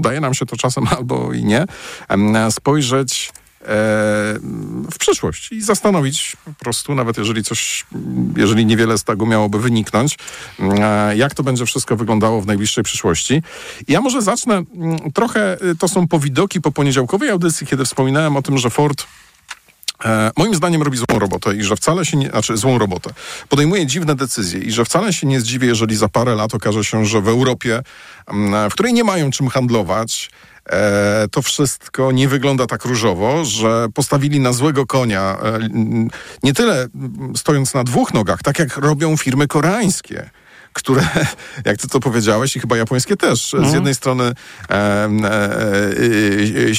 udaje nam się to czasem albo i nie, spojrzeć w przyszłość i zastanowić po prostu, nawet jeżeli coś, jeżeli niewiele z tego miałoby wyniknąć, jak to będzie wszystko wyglądało w najbliższej przyszłości. Ja może zacznę mm, trochę, to są powidoki po poniedziałkowej audycji, kiedy wspominałem o tym, że Ford E, moim zdaniem robi złą robotę i że wcale się nie, znaczy złą robotę. Podejmuje dziwne decyzje i że wcale się nie zdziwię, jeżeli za parę lat okaże się, że w Europie, w której nie mają czym handlować, e, to wszystko nie wygląda tak różowo, że postawili na złego konia, e, nie tyle stojąc na dwóch nogach, tak jak robią firmy koreańskie które, jak ty to powiedziałeś, i chyba japońskie też, mm. z jednej strony e, e,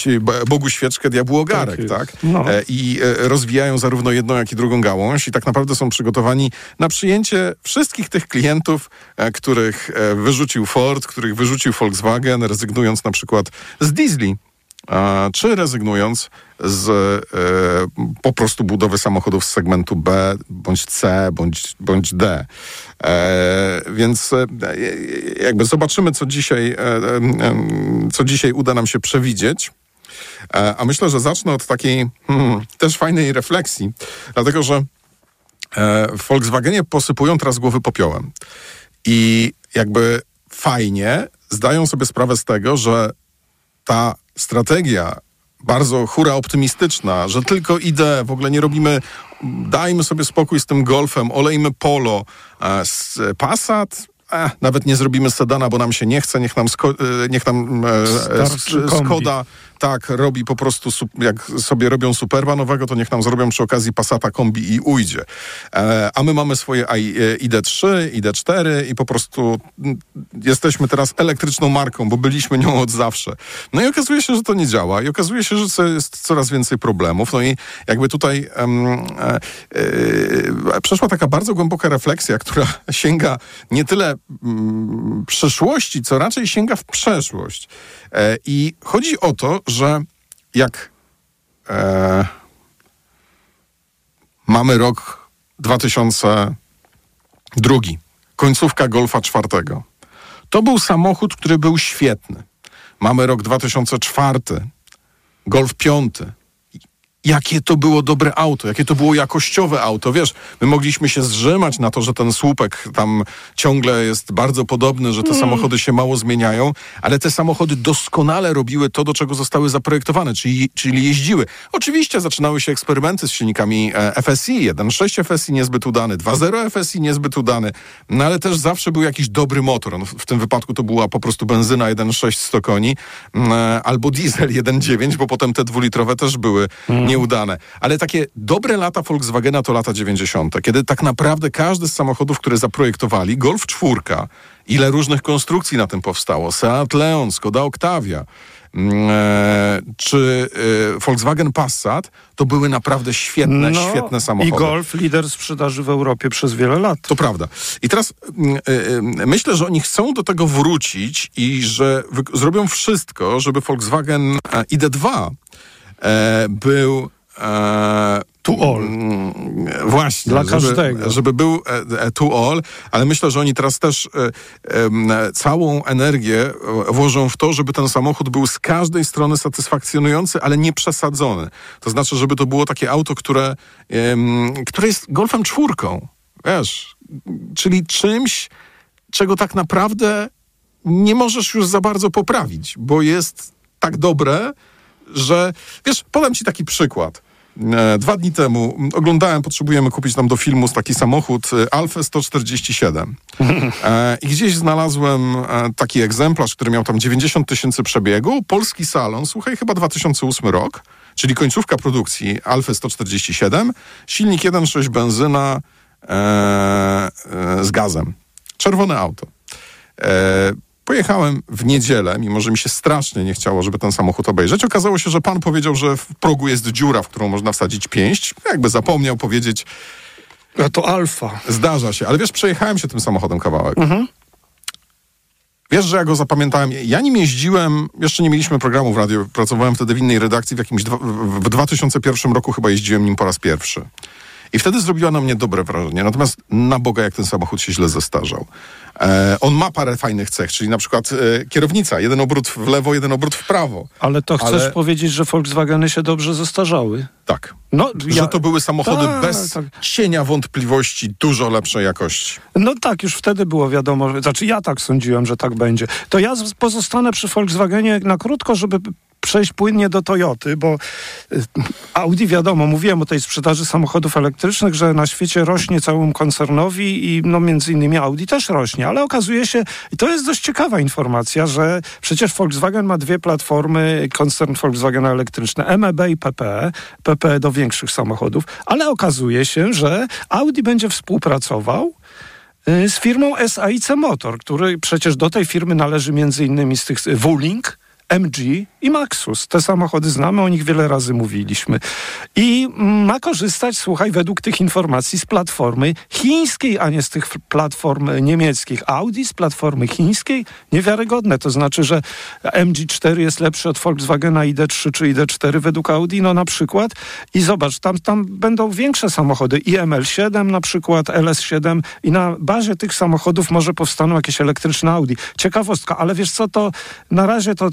e, Bogu świeczkę, diabłu ogarek, tak? tak? No. E, I e, rozwijają zarówno jedną, jak i drugą gałąź i tak naprawdę są przygotowani na przyjęcie wszystkich tych klientów, których wyrzucił Ford, których wyrzucił Volkswagen, rezygnując na przykład z diesli czy rezygnując z e, po prostu budowy samochodów z segmentu B, bądź C, bądź, bądź D. E, więc e, jakby zobaczymy, co dzisiaj, e, e, co dzisiaj uda nam się przewidzieć. E, a myślę, że zacznę od takiej hmm, też fajnej refleksji, dlatego że w Volkswagenie posypują teraz głowy popiołem. I jakby fajnie zdają sobie sprawę z tego, że ta strategia bardzo hura optymistyczna, że tylko ideę, w ogóle nie robimy, dajmy sobie spokój z tym golfem, olejmy polo, Passat, eh, nawet nie zrobimy sedana, bo nam się nie chce, niech nam, sko, e, niech nam e, Skoda tak robi po prostu, jak sobie robią Superba nowego, to niech nam zrobią przy okazji Passata kombi i ujdzie. E, a my mamy swoje ID3, ID4 i po prostu mm, jesteśmy teraz elektryczną marką, bo byliśmy nią od zawsze. No i okazuje się, że to nie działa i okazuje się, że jest coraz więcej problemów. No i jakby tutaj e, e, przeszła taka bardzo głęboka refleksja, która sięga nie tyle przyszłości, co raczej sięga w przeszłość. E, I chodzi o to, że jak e, mamy rok 2002, końcówka Golfa czwartego, to był samochód, który był świetny. Mamy rok 2004, Golf piąty, jakie to było dobre auto, jakie to było jakościowe auto. Wiesz, my mogliśmy się zrzymać na to, że ten słupek tam ciągle jest bardzo podobny, że te mm. samochody się mało zmieniają, ale te samochody doskonale robiły to, do czego zostały zaprojektowane, czyli, czyli jeździły. Oczywiście zaczynały się eksperymenty z silnikami FSI, 1.6 FSI niezbyt udany, 2.0 FSI niezbyt udany, no ale też zawsze był jakiś dobry motor. No, w tym wypadku to była po prostu benzyna 1.6 100 koni albo diesel 1.9, bo potem te dwulitrowe też były mm nieudane. Ale takie dobre lata Volkswagena to lata 90., kiedy tak naprawdę każdy z samochodów, które zaprojektowali, Golf 4, ile różnych konstrukcji na tym powstało, Seat Leon, Skoda Octavia, mm, e, czy e, Volkswagen Passat, to były naprawdę świetne, no, świetne samochody. I Golf lider sprzedaży w Europie przez wiele lat. To prawda. I teraz mm, e, myślę, że oni chcą do tego wrócić i że zrobią wszystko, żeby Volkswagen ID2 e, był e, to all. Właśnie. Dla żeby, każdego. Żeby był e, e, to all, ale myślę, że oni teraz też e, całą energię włożą w to, żeby ten samochód był z każdej strony satysfakcjonujący, ale nie przesadzony. To znaczy, żeby to było takie auto, które, które jest golfem czwórką. Wiesz, czyli czymś, czego tak naprawdę nie możesz już za bardzo poprawić, bo jest tak dobre, że wiesz, podam ci taki przykład. E, dwa dni temu oglądałem, potrzebujemy kupić nam do filmu taki samochód e, Alfa 147. E, I gdzieś znalazłem taki egzemplarz, który miał tam 90 tysięcy przebiegu. Polski salon, słuchaj, chyba 2008 rok, czyli końcówka produkcji Alfa 147. Silnik 1.6 benzyna z gazem. Czerwone auto. Pojechałem w niedzielę, mimo że mi się strasznie nie chciało, żeby ten samochód obejrzeć. Okazało się, że pan powiedział, że w progu jest dziura, w którą można wsadzić pięść. Jakby zapomniał powiedzieć. A to alfa. Zdarza się, ale wiesz, przejechałem się tym samochodem kawałek. Mhm. Wiesz, że ja go zapamiętałem. Ja nim jeździłem, jeszcze nie mieliśmy programu w radio, pracowałem wtedy w innej redakcji, w jakimś dwa, w 2001 roku chyba jeździłem nim po raz pierwszy. I wtedy zrobiła na mnie dobre wrażenie. Natomiast na Boga, jak ten samochód się źle zestarzał. E, on ma parę fajnych cech, czyli na przykład e, kierownica, jeden obrót w lewo, jeden obrót w prawo. Ale to chcesz Ale... powiedzieć, że Volkswageny się dobrze zestarzały? Tak. No, że ja... to były samochody tak, bez tak. cienia wątpliwości dużo lepszej jakości. No tak, już wtedy było wiadomo, znaczy ja tak sądziłem, że tak będzie. To ja pozostanę przy Volkswagenie na krótko, żeby przejść płynnie do Toyoty, bo y, Audi, wiadomo, mówiłem o tej sprzedaży samochodów elektrycznych, że na świecie rośnie całym koncernowi i no między innymi Audi też rośnie, ale okazuje się, i to jest dość ciekawa informacja, że przecież Volkswagen ma dwie platformy, koncern Volkswagen elektryczne, MEB i PPE, PPE do większych samochodów, ale okazuje się, że Audi będzie współpracował y, z firmą SAIC Motor, który przecież do tej firmy należy między innymi z tych Wuling, MG i Maxus. Te samochody znamy, o nich wiele razy mówiliśmy. I ma korzystać, słuchaj, według tych informacji z platformy chińskiej, a nie z tych platform niemieckich. Audi z platformy chińskiej? Niewiarygodne. To znaczy, że MG4 jest lepszy od Volkswagena ID3 czy ID4 według Audi, no na przykład. I zobacz, tam, tam będą większe samochody, IML7 na przykład, LS7 i na bazie tych samochodów może powstaną jakieś elektryczne Audi. Ciekawostka, ale wiesz co, to na razie to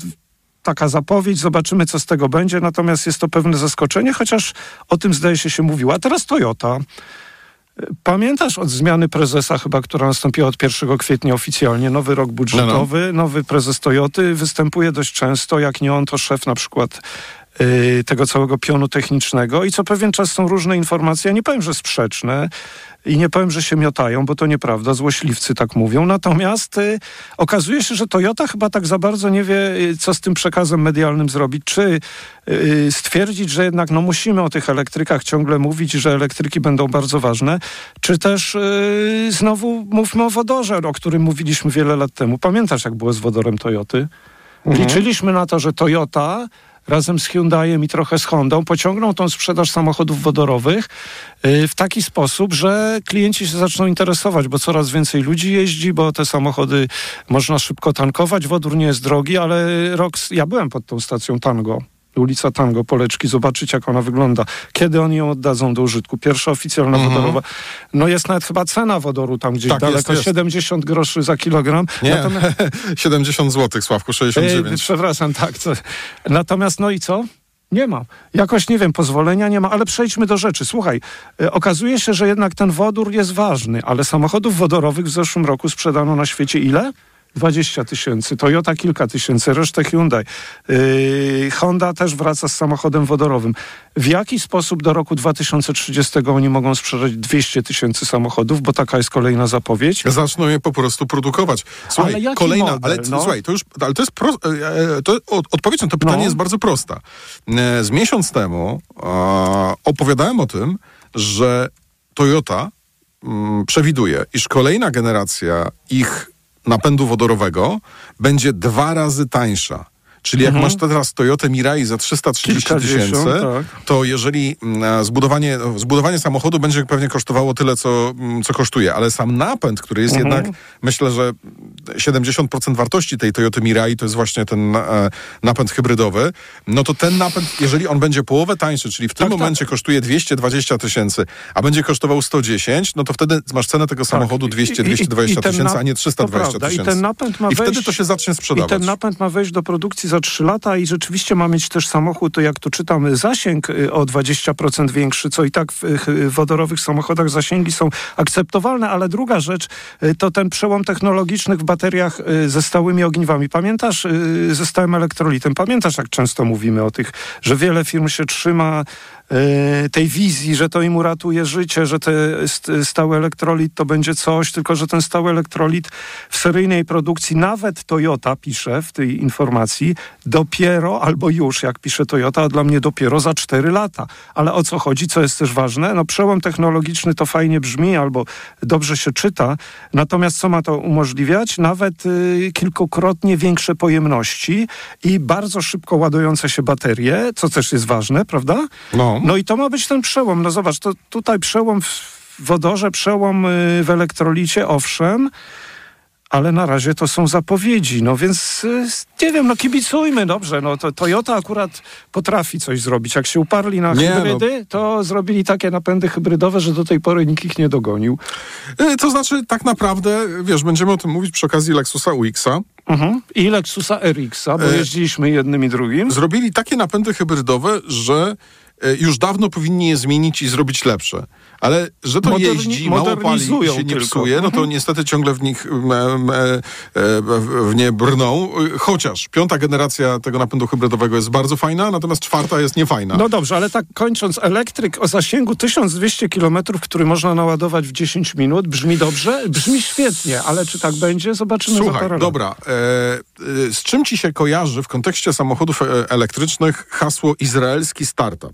taka zapowiedź, zobaczymy co z tego będzie, natomiast jest to pewne zaskoczenie, chociaż o tym zdaje się się mówiło. A teraz Toyota. Pamiętasz od zmiany prezesa chyba, która nastąpiła od 1 kwietnia oficjalnie, nowy rok budżetowy, no, no. nowy prezes Toyoty występuje dość często, jak nie on, to szef na przykład tego całego pionu technicznego i co pewien czas są różne informacje, ja nie powiem, że sprzeczne, i nie powiem, że się miotają, bo to nieprawda, złośliwcy tak mówią. Natomiast y, okazuje się, że Toyota chyba tak za bardzo nie wie, y, co z tym przekazem medialnym zrobić. Czy y, stwierdzić, że jednak no, musimy o tych elektrykach ciągle mówić, że elektryki będą bardzo ważne, czy też y, znowu mówmy o wodorze, o którym mówiliśmy wiele lat temu. Pamiętasz, jak było z wodorem Toyoty? Mhm. Liczyliśmy na to, że Toyota razem z Hyundaiem i trochę z Hondą pociągną tą sprzedaż samochodów wodorowych y, w taki sposób, że klienci się zaczną interesować, bo coraz więcej ludzi jeździ, bo te samochody można szybko tankować. Wodór nie jest drogi, ale rok, ja byłem pod tą stacją Tango ulica Tango, Poleczki, zobaczyć jak ona wygląda. Kiedy oni ją oddadzą do użytku? Pierwsza oficjalna mhm. wodorowa. No jest nawet chyba cena wodoru tam gdzieś tak, daleko, jest, jest. 70 groszy za kilogram. Nie, Natomiast... 70 zł, Sławku, 69. Ej, przepraszam, tak. Co... Natomiast no i co? Nie ma. Jakoś, nie wiem, pozwolenia nie ma, ale przejdźmy do rzeczy. Słuchaj, y, okazuje się, że jednak ten wodór jest ważny, ale samochodów wodorowych w zeszłym roku sprzedano na świecie ile? 20 tysięcy, Toyota kilka tysięcy, resztę Hyundai. Yy, Honda też wraca z samochodem wodorowym. W jaki sposób do roku 2030 oni mogą sprzedać 200 tysięcy samochodów, bo taka jest kolejna zapowiedź? Zaczną je po prostu produkować. Słuchaj, ale kolejna, model, ale no? słuchaj, to już, ale to jest pro, e, e, to, odpowiedź na to pytanie no. jest bardzo prosta. E, z miesiąc temu opowiadałem o tym, że Toyota mm, przewiduje, iż kolejna generacja ich napędu wodorowego będzie dwa razy tańsza. Czyli jak mhm. masz teraz Toyota Mirai za 330 tysięcy, tak. to jeżeli mm, zbudowanie, zbudowanie samochodu będzie pewnie kosztowało tyle, co, mm, co kosztuje, ale sam napęd, który jest mhm. jednak, myślę, że 70% wartości tej Toyota Mirai to jest właśnie ten e, napęd hybrydowy, no to ten napęd, jeżeli on będzie połowę tańszy, czyli w tym tak, tak. momencie tak. kosztuje 220 tysięcy, a będzie kosztował 110, no to wtedy masz cenę tego tak. samochodu 200-220 tysięcy, a nie 320 tysięcy. I, ten napęd ma I wejść, wtedy to się zacznie sprzedawać. I ten napęd ma wejść do produkcji za 3 lata i rzeczywiście ma mieć też samochód, to jak tu czytam, zasięg y, o 20% większy, co i tak w wodorowych samochodach zasięgi są akceptowalne, ale druga rzecz y, to ten przełom technologiczny w bateriach y, ze stałymi ogniwami. Pamiętasz ze stałym elektrolitem? Pamiętasz, jak często mówimy o tych, że wiele firm się trzyma tej wizji, że to im uratuje życie, że ten stały elektrolit to będzie coś, tylko że ten stały elektrolit w seryjnej produkcji, nawet Toyota pisze w tej informacji, dopiero albo już, jak pisze Toyota, a dla mnie dopiero za 4 lata. Ale o co chodzi, co jest też ważne? No przełom technologiczny to fajnie brzmi albo dobrze się czyta, natomiast co ma to umożliwiać? Nawet y, kilkukrotnie większe pojemności i bardzo szybko ładujące się baterie, co też jest ważne, prawda? No. No i to ma być ten przełom. No zobacz, to tutaj przełom w wodorze, przełom y, w elektrolicie, owszem, ale na razie to są zapowiedzi, no więc y, nie wiem, no kibicujmy, dobrze, no to Toyota akurat potrafi coś zrobić. Jak się uparli na nie, hybrydy, no. to zrobili takie napędy hybrydowe, że do tej pory nikt ich nie dogonił. Y, to znaczy, tak naprawdę, wiesz, będziemy o tym mówić przy okazji Lexusa UX-a. Mhm. I Lexusa RX-a, bo jeździliśmy jednym i drugim. Zrobili takie napędy hybrydowe, że już dawno powinni je zmienić i zrobić lepsze ale że to Moderni jeździ, mało pali się nie psuje, no to mhm. niestety ciągle w nich w nie brną, chociaż piąta generacja tego napędu hybrydowego jest bardzo fajna, natomiast czwarta jest niefajna. No dobrze, ale tak kończąc, elektryk o zasięgu 1200 km, który można naładować w 10 minut, brzmi dobrze? Brzmi świetnie, ale czy tak będzie? Zobaczymy Słuchaj, za dobra, e, e, z czym ci się kojarzy w kontekście samochodów e, elektrycznych hasło izraelski startup?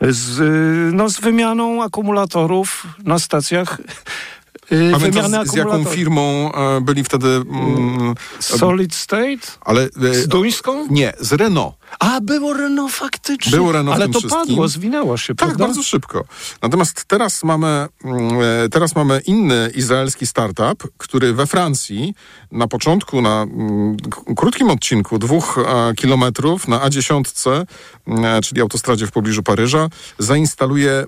Z, no, z wymianą akumulatorów na stacjach Y, Pamiętasz, z jaką firmą e, byli wtedy... Mm, Solid State? Ale, e, z Duńską? Nie, z Renault. A, było Renault faktycznie. Było Renault Ale to wszystkim. padło, zwinęło się, Tak, prawda? bardzo szybko. Natomiast teraz mamy, mm, e, teraz mamy inny izraelski startup, który we Francji na początku, na mm, krótkim odcinku, dwóch kilometrów na A10, czyli autostradzie w pobliżu Paryża, zainstaluje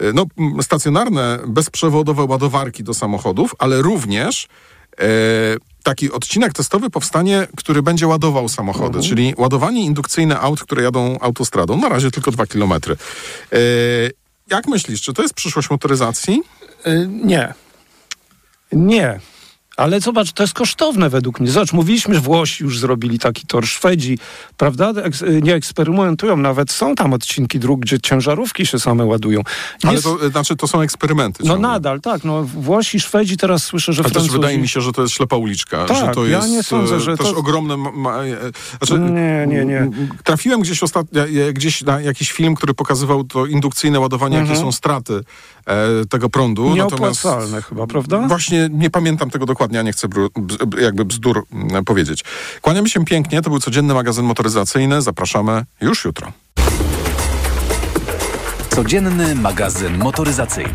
E, no, stacjonarne, bezprzewodowe ładowarki do samochodów, ale również e, taki odcinek testowy powstanie, który będzie ładował samochody, mhm. czyli ładowanie indukcyjne aut, które jadą autostradą. Na razie tylko dwa kilometry. E, jak myślisz, czy to jest przyszłość motoryzacji? E, nie. Nie. Ale zobacz, to jest kosztowne według mnie. Zobacz, mówiliśmy, że Włosi już zrobili taki tor, Szwedzi, prawda? nie eksperymentują, nawet są tam odcinki dróg, gdzie ciężarówki się same ładują. Nie Ale to znaczy, to są eksperymenty. No ciągle. nadal, tak. No, Włosi, Szwedzi, teraz słyszę, że Ale Francuzi... też wydaje mi się, że to jest ślepa uliczka. Tak, że to ja jest nie sądzę, że też to... ogromne... Ma... Znaczy, nie, nie, nie. Trafiłem gdzieś ostatnio, gdzieś na jakiś film, który pokazywał to indukcyjne ładowanie, mhm. jakie są straty e, tego prądu. Nieopłacalne Natomiast, chyba, prawda? Właśnie nie pamiętam tego dokładnie, a nie chcę jakby bzdur mm, powiedzieć. Kłaniamy się pięknie, to był codzienny magazyn motoryzacyjny. Zapraszamy już jutro. Codzienny magazyn motoryzacyjny.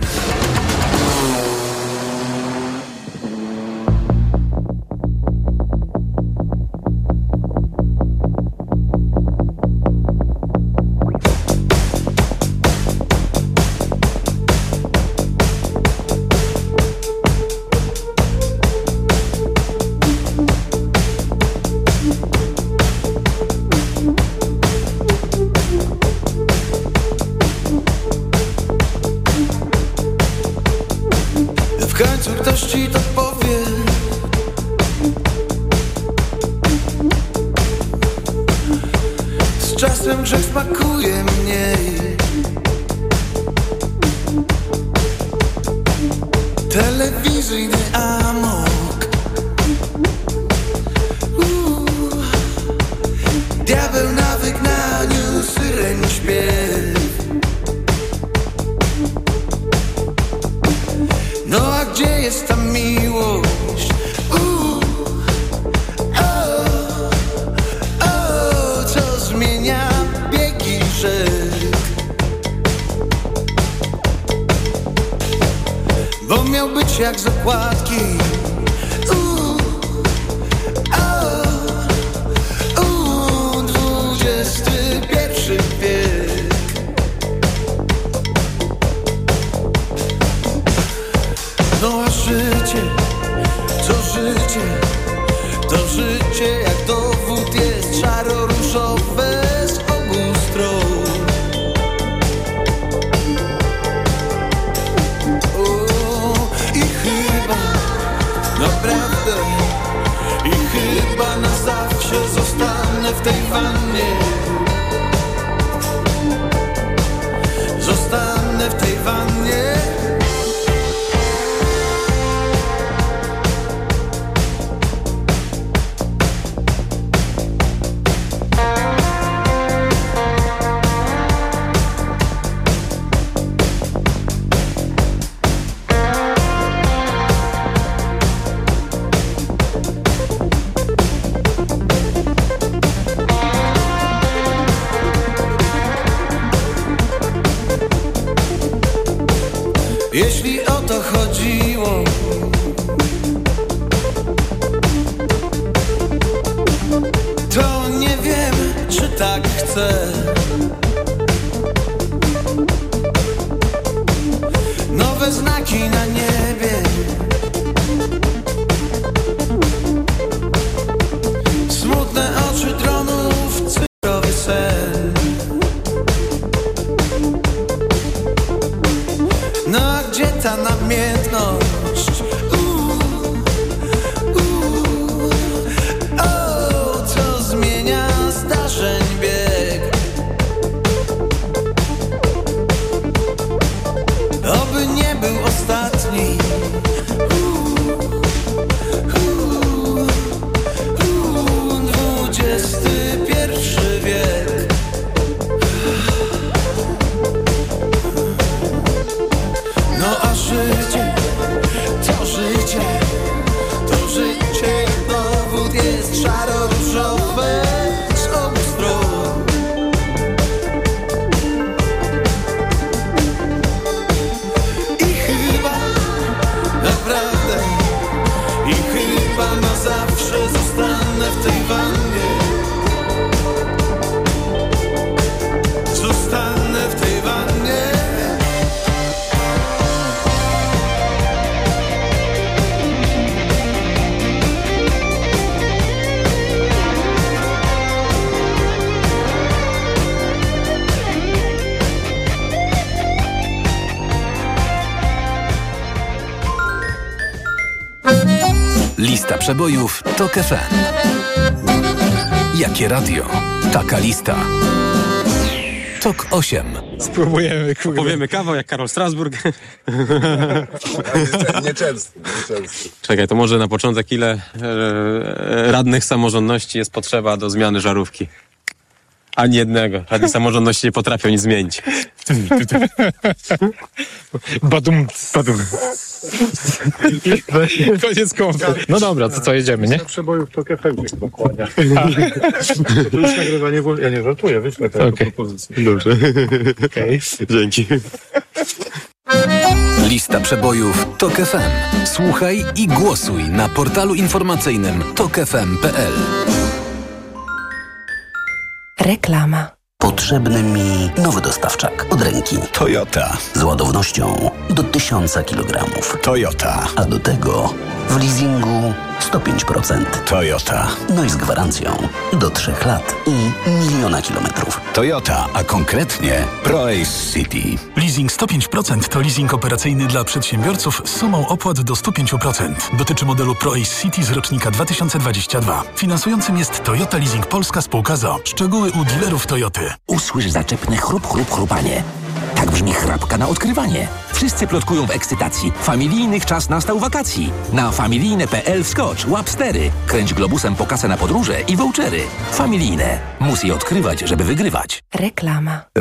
Tak chcę. Nowe znaki na niebie. Lista przebojów TOK FM. Jakie radio? Taka lista. TOK 8. Spróbujemy, kurde. Powiemy kawał jak Karol Strasburg. Nieczęsto, nieczęsto. Czekaj, to może na początek ile e, radnych samorządności jest potrzeba do zmiany żarówki? Ani jednego. Radni samorządności nie potrafią nic zmienić. Badum, badum. Koniec konfy. No dobra, to co, jedziemy, nie? przebojów to KFM się dokłania. To już nagrywanie wolno. Ja nie żartuję, wyślę tę Okej. propozycję. Dobrze. Dzięki. Lista przebojów TOK FM. Słuchaj i głosuj na portalu informacyjnym tokefm.pl. Reklama. Potrzebny mi nowy dostawczak od ręki. Toyota. Z ładownością do 1000 kg. Toyota. A do tego w leasingu 105%. Toyota. No i z gwarancją do 3 lat i miliona kilometrów. Toyota, a konkretnie ProAce City. Leasing 105% to leasing operacyjny dla przedsiębiorców z sumą opłat do 105%. Dotyczy modelu ProAce City z rocznika 2022. Finansującym jest Toyota Leasing Polska Spółka ZO. Szczegóły u dealerów Toyoty. Usłysz zaczepne chrup, chrup, chrupanie. Brzmi chrapka na odkrywanie. Wszyscy plotkują w ekscytacji. Familijnych czas nastał wakacji. Na familijne.pl wskocz, łap stery. Kręć globusem po kasę na podróże i vouchery. Familijne. Musi odkrywać, żeby wygrywać. Reklama.